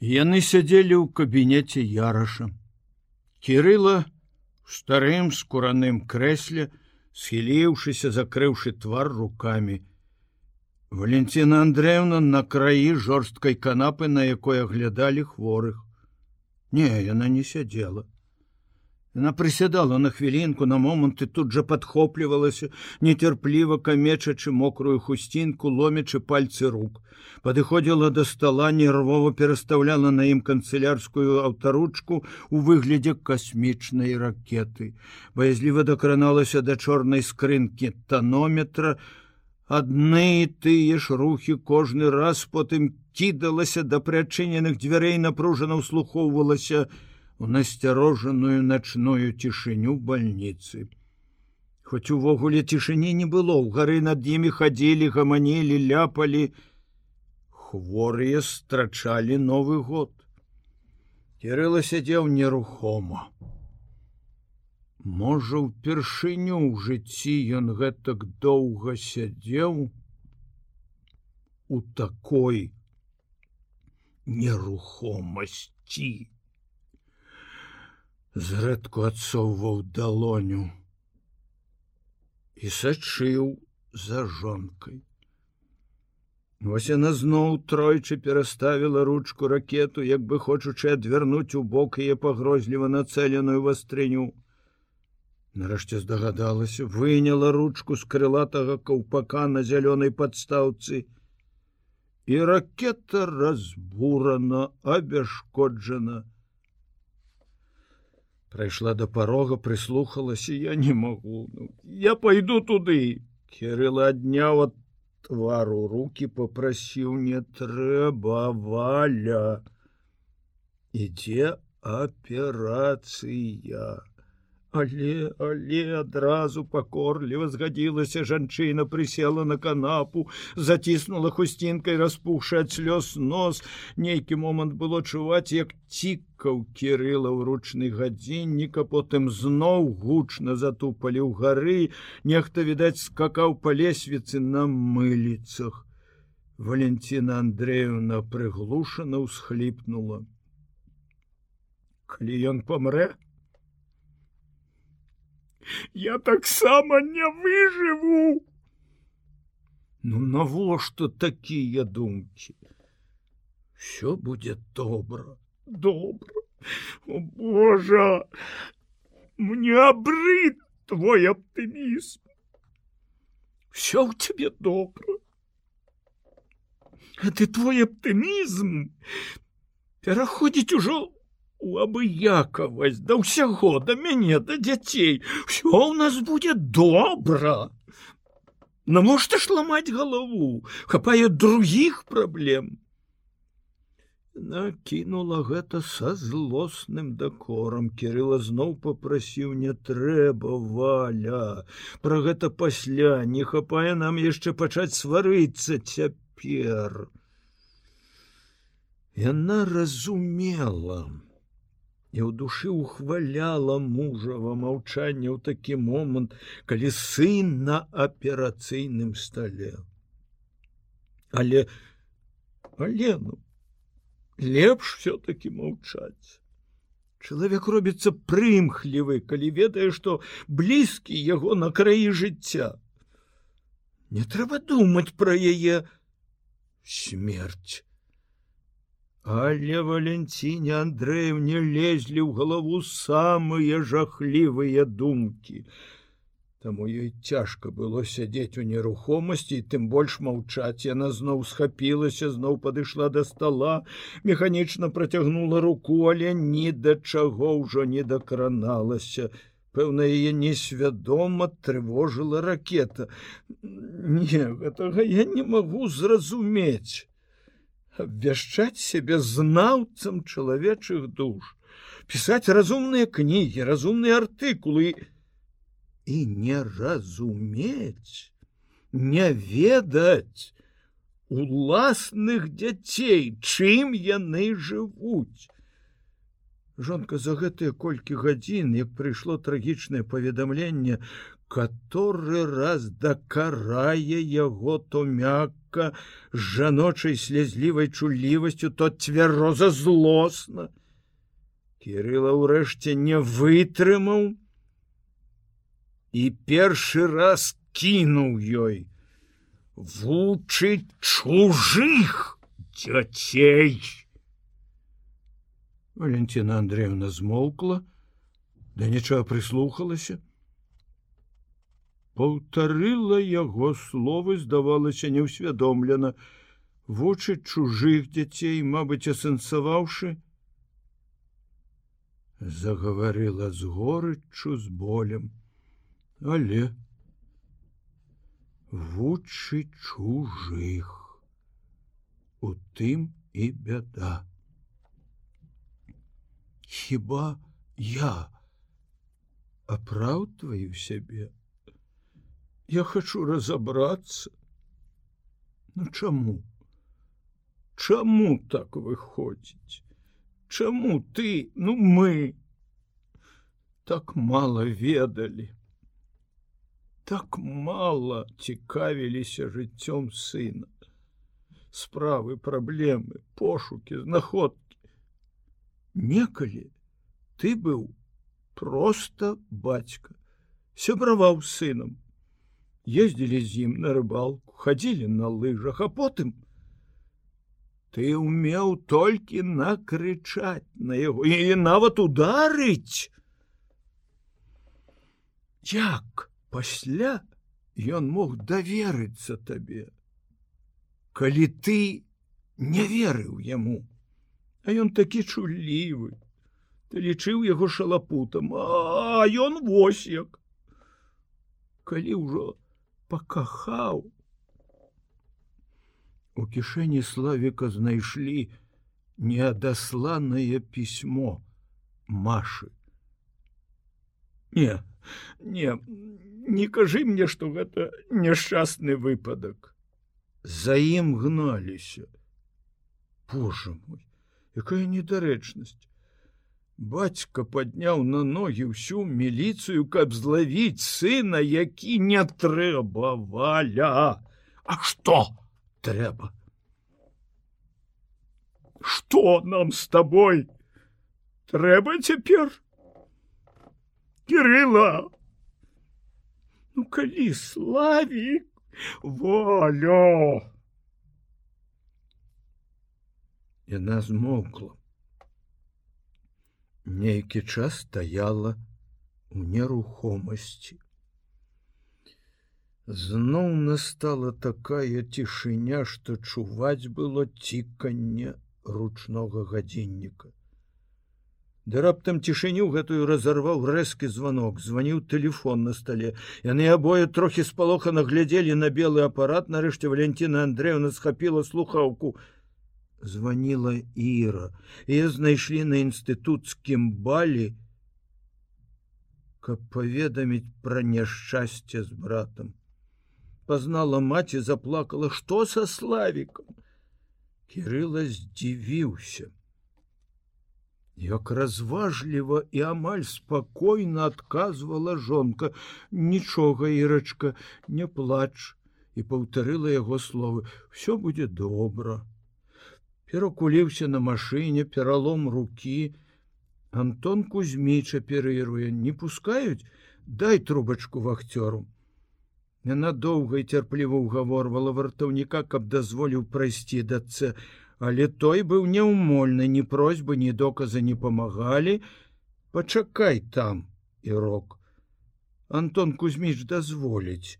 Яны сядзелі ў кабінеце яраша. Кірыла в старым скураным крэсле, схіліўшыся, закрыўшы твар руками. Валентина Андреевна на краі жорсткай канапы, на якой аглядалі хворых. Не, яна не сядзела. Яна прысядала на хвілінку на момант і тут жа падхоплівалася, нецярпліва камечачы мокрую хусцінку, ломячы пальцы рук. Падыходзіла да стола, нервова перастаўляла на ім канцылярскую аўтаручку у выглядзе касмічнай ракеты. Баязліва дакраналася да чорнай скрынкі танометра, Адны тыя ж рухі кожны раз потым кідалася да прыадчыненых дзвярэй напружана ўслухоўвалася, у насцярожаную начную цішыню больніцы. Хоць увогуле цішыні не было, у гары над імі хадзілі, гаманелі, ляпалі, хворыя страчалі новы год. Кірыла сядзеў нерухома. Можа, упершыню ў жыцці ён гэтак доўга сядзеў у такой нерухомасці зрэдку адсоўваў далоню і сачыў за жонкой. Вось яна зноў тройчы пераставіла ручку ракету, як бы хочучы адвярнуць у бок яе пагрозліва нацэленую вастрыню. Нарэшце здагадалася, выняла ручку з крылатага каўпака на зялёнай падстаўцы. І ракета разбурана, абяшкоджана, прайшла до порога прислухалася я не могу. Ну, я пойду туды. Кирилла адняў от твару руки попрасіў не трэба валя ідзе аперацыя Але але адразу пакорліва згадзілася жанчына прысела на канапу, заціснула хусцінкай распухшы ад слёз нос. Нейкі момант было чуваць, як цікаў кірыла ў ручны гадзіннік, а потым зноў гучна затупалі ў гары, Нехта відаць скакаў па лесвіцы на мыліцах. Валентина Андреевна прыглушана ўсхліпнула. Калі ён памрэ, я таксама не выжыву ну навошта такія думкі все будет добра добра о божа мне абрыт твой оптымізм все у тебе добра а ты твой оптымізм пераходзіць ужо у абыякавасць да ўсяго да мяне да дзяцей. Все у нас будет добра. Навошта ж ламаць галаву? Хапае других праблем. Накінула гэта са злосным дакорам. Кирилла зноў попрасіў не трэба валя про гэта пасля не хапае нам яшчэ пачаць сварыцца цяпер яна разумела і ў душы ухваляла мужава маўчання ў такі момант, калі сын на аперацыйным стале. Але Алену лепш все-таки маўчаць. Чалавек робіцца прымхлівы, калі ведае, што блізкі яго на краі жыцця. Не трэба думаць пра яе смерть. Але Валенціне Андреевне лезлі ў галаву самыя жахлівыя думкі. Таму ёй цяжка было сядзець у нерухомасці і тым больш маўчаць. Яна зноў схапілася, зноў падышла да стола, механічна працягнула руку, але ні да чаго ўжо не дакраналася. Пэўна, яе несвядома трывожыла ракета. Не, гэтага я не магу зразумець абвяшчаць сябе знаўцам чалавечых душ, пісаць разумныя кнігі, разумныя артыкулы і не разумець, не ведаць уласных дзяцей, чым яны жывуць. Жонка за гэтыя колькі гадзін, як прыйшло трагічнае паведамленне, который раз дакарае яго то мякка з жаночай слезлівай чулівасцю то цвяроза злосна. Кирилла ўрэшце не вытрымаў і першы раз кінуў ёй вучыць чужых дзяцей. Валентина Андреевна змоўкла да нічога прыслухалася паўтарыла яго словы здавалася неўсвядомлена. Вочы чужых дзяцей мабыць асэнсаваўшы загаварыла з горыччу з болем. Але вучы чужых. У тым і бяда. Хіба я апраўдваю сябе я хочу разобраться ну чаму? Чаму так выходзіць? Чаму ты ну мы так мало ведалі? Так мало цікавіліся жыццём сына. Справы праблемы пошукі знаходкі. Некалі ты быў просто бацька сябраваў сынам ездили з ім на рыбалку ходили на лыжах а потым ты умеў толькі накрычаць на яго і нават ударыць як пасля ён мог даверыцца табе калі ты не верыў яму а ён такі чулівы ты лічыў яго шалапутам а ён вось як. Калі ўжо пакахаў. У кішэні славіка знайшлі неадасланае пісьмо Машы. Не, не, не кажы мне, што гэта няшчасны выпадак. За ім гналіся. Боже мой, якая недарэчнасць бацька падняў на ногі ўсю міліцыю каб злавіць сына які не трэба валя а что трэба что нам с тобой трэба цяпер кирилла ну калі славик волю! Яна змокла нейкі час стаяла у нерухомасці. Зноў настала такая цішыня, што чуваць было ціканне ручнога гадзінніка. Ды раптам цішыню гэтую разарваў рэзкі званок, званіў телефон на стале. Яны абое трохі спалоха наглядзелі на белы апарат, нарэшце Валентина Андреевна схапіла слухаўку, звонила Іра і знайшлі на інстытуцкім балі каб паведаміць пра няшчасце з братам пазнала маці заплакала. Што са славікам кирилла здзівіўся як разважліва і амаль спакойна адказвала жонка нічога ірачка не плач і паўтарыла яго словы все будзе добра перакуліўся на машыне пералом руки Антон кузьміча перыруе не пускаюць? Дай трубачку вахцёру Яна доўга і цярпліва ўгаворвала вартаўніка каб дазволіў прайсці даце але той быў няўмольны ні просьбы ні доказа не памагалі. Пачакай там і рок Антон кузьміч дазволіць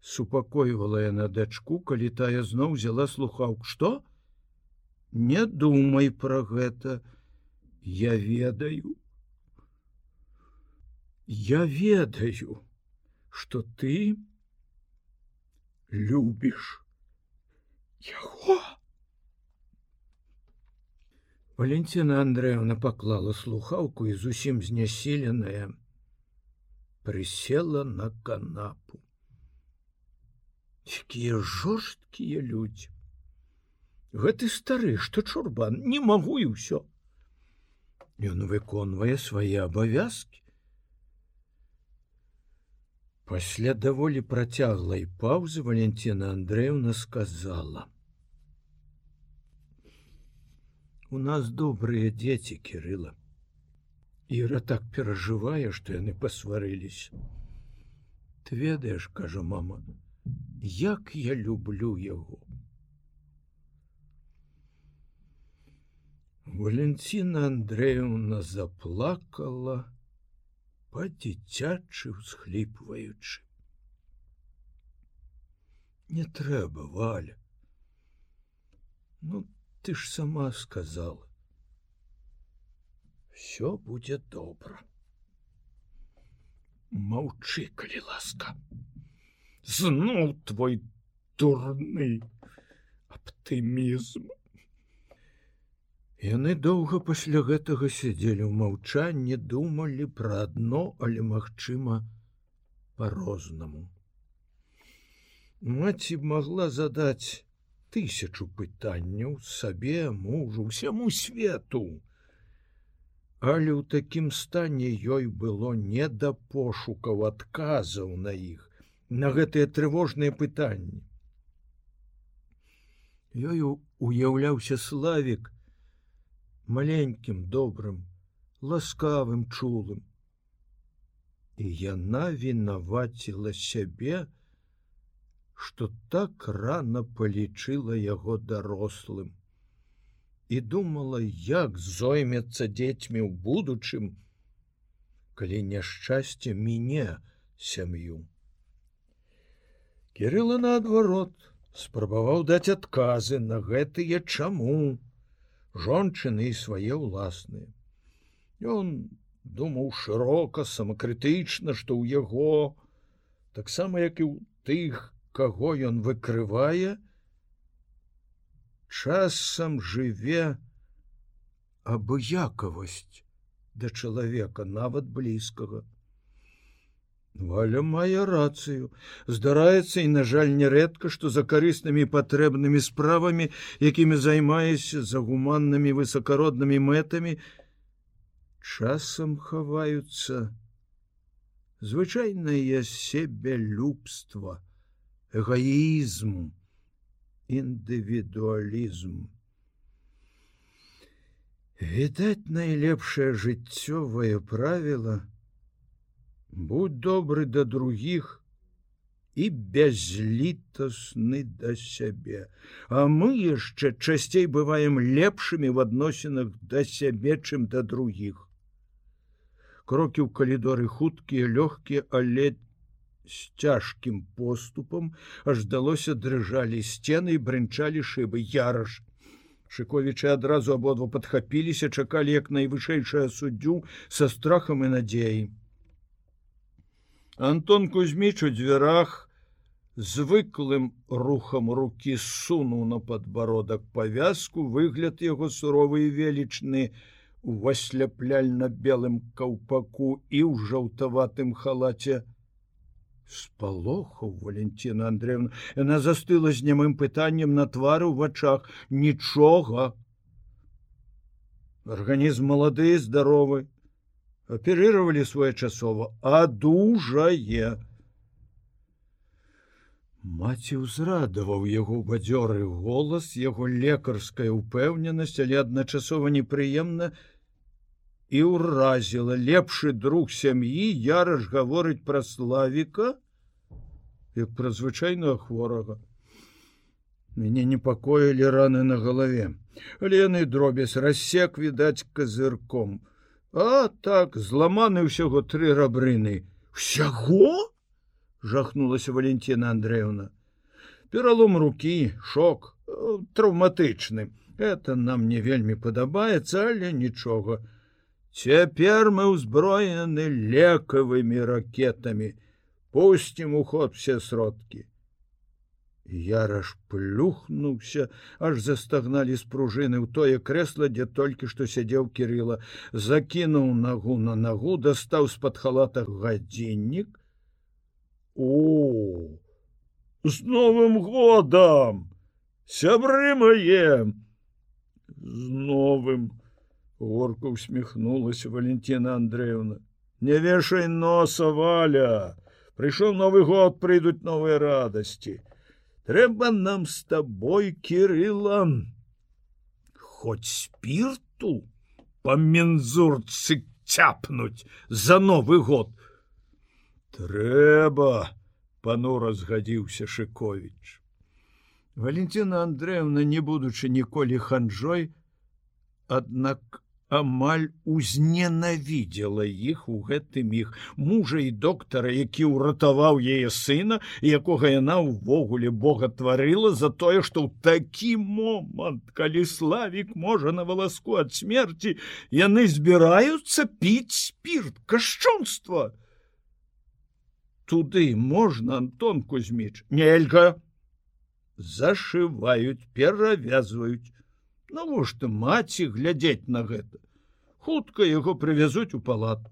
супакойвала яна дачку калі тая зноў взяла слухаўку что не думай про гэта. Я ведаю. Я ведаю что ты любишь яго. Валентина Андреевна поклала слухаўку і зусім знясіленая прысела на канапу. Якія жорсткія людзі гэты стары что чурбан не магу і ўсё Ён выконвае свае абавязки Пасля даволі працяглай паўзы Валентина Андреевна сказала: « У нас добрыя дзеці кирыла. Іра так перажывае, што яны пасварылись. Ты ведаеш, кажа мама, як я люблю яго. Валентина Андреевна заплакала, па-дзіцячы ўсхліпваючы. Не трэба, валя. Ну, ты ж сама сказала. Всё будзе добра. Маўчы, калі ласка. Зноў твой дурны аптымізм. Яны доўга пасля гэтага сядзелі ў маўчанні, думалі пра адно, але магчыма по-рознаму. Маці могла задаць тысячу пытанняў сабе мужу усяму свету. Але ў такім стане ёй было не да пошукаў адказаў на іх, на гэтыя трывожныя пытанні. Ёю уяўляўся славік, маленькім добрым ласкавым чулым. І яна вінаваціла сябе что так рано палічыла яго дарослым. І думала як зоймецца дзецьмі ў будучым калі няшчасце міне сям'ю. Кирилла наадварот спрабаваў даць адказы на гэтые чаму жончыны і свае ўласныя. Ён думаў шырока, самакрытычна, што ў яго, таксама як і ў тых, каго ён выкрывае, часам жыве абыякавасць да чалавека нават блізкага. Валя мае рацыю. Здараецца і, на жаль, нярэдка, што за карыснымі патрэбнымі справамі, якімі займаешся за гуманнымі высокароднымі мэтамі, часам хаваюцца звычайнае себялюбства, эгоізм, індывідуалізм. Відаць, найлепшае жыццёвае правіла, будь добры да других і бязлітасны да сябе. А мы яшчэ часцей бываем лепшымі в адносінах да сябе чым да других крокі ў калідоры хуткія лёгкія але з цяжкім поступам. Аж далося дрыжалі сцены і брынчалі шыбы. Яраш шыковічы адразу абодва падхапіліся чакалі як найвышэйшая суддзю са страхам і надзеяй Антон Кузьміч у дзвярах звыклым рухам руки сунуў на подбородак павязку выгляд яго суровы і велічны у васляпляльна-белым каўпаку і ў жаўтаватым халаце спалохаў Валентина Андреевна яна застыла з нямым пытаннем на твары ў вачах нічога арганізм малады здаровы аперировали своечасова адужае. Маці ўзрадаваў яго бадзёры голас яго лекарская упэўненасць але адначасова непрыемна і ўразіла. Лепшы друг сям'і яраш гаворыць пра славіка як пра звычайного хворага. Мяне непакоілі раны на галаве. Але яны дробязь рассек відаць казырком у А так зламаны ўсяго тры рабрыны. Всяго жахнулася Валентина Андреевна. Пералом руки шок э, траўматычны это нам не вельмі падабаецца але нічога. Цяпер мы ўзброены лекавымі ракетамі. Пусцім у ход все сродкі Яраш плюхнуўся, аж застагналі з пружыны ў тое крэсла, дзе толькі што сядзеў кирилла, закінуў нагу на нагу, дастаў з-пад халата гадзіннік. О з новым годам сябры мае з новым! Горка усміхнулася Валентина Андреевна. Не вешай носа валя, прыйшоў новы год прыйдуць новыя радасці трэба нам з табой кирылам хоць спірту по мензурцы цяпнуць за новы год. Трэба панура згадзіўся шыкович Валентина Андреевна, не будучы ніколі ханжой, аднак амаль узненавідзела іх у гэтым іх мужа і доктара, які ўратаваў яе сына, якога яна ўвогуле Бога тварыла за тое, што ў такі момант, калі славік можа на валаску ад смерти, яны збіраюцца піць спірт, кашчунства. Туды можна Антон Кузьміч, нельга, зашываюць перавязваюць навошта маці глядзець на гэта? Хутка яго прывязуць у палату.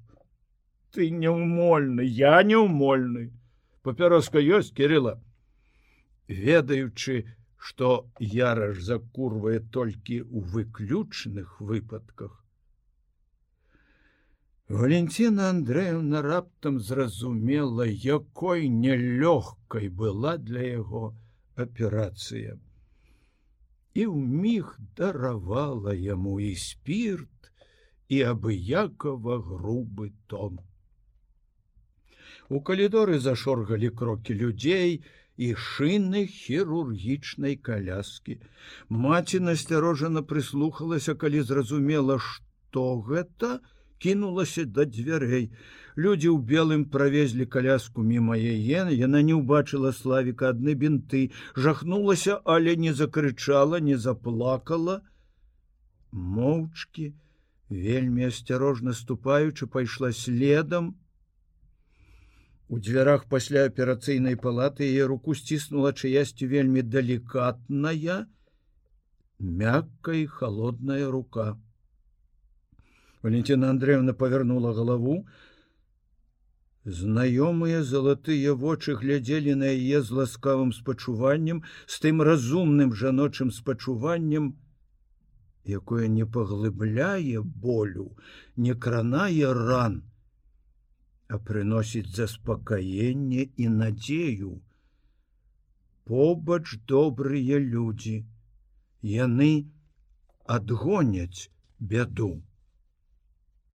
Ты неумольны я неумольны папяроска ёсць кирилла ведаючы что яраж закурвае толькі у выключных выпадках. Валентина Андреевна раптам зразумела, якой нялёгкай была для яго аперацыя. І ў міг даравала яму і спірт і абыякова грубы тон. У калідоры зашоргалі крокі людзей і шыны хірургічнай каляскі. Маці насцярожана прыслухалася, калі зразумела, што гэта, кінулася да дзвярэй. Людзі ў белым правезлі каляску мімо яе, яна не ўбачыла славіка адны бінты, жахнулася, але не закрычала, не заплакала. Моўчкі, вельмі асцярожна ступаючы, пайшла следам. У дзвярах пасля аперацыйнай палаты яе руку сціснула чыясьці вельмі далікатная, мяккая і холодная рука. Валентина Андреевна повернула голову. Знаёмыя залатыя вочы глядзелі на яе з ласкавым спачуваннем, з тым разумным жаночым спачуваннем, якое не паглыбляе болю, не кранае ран, а прыносіць заспакаенне і надзею. Побач добрыя людзі, яны адгоняць бяду.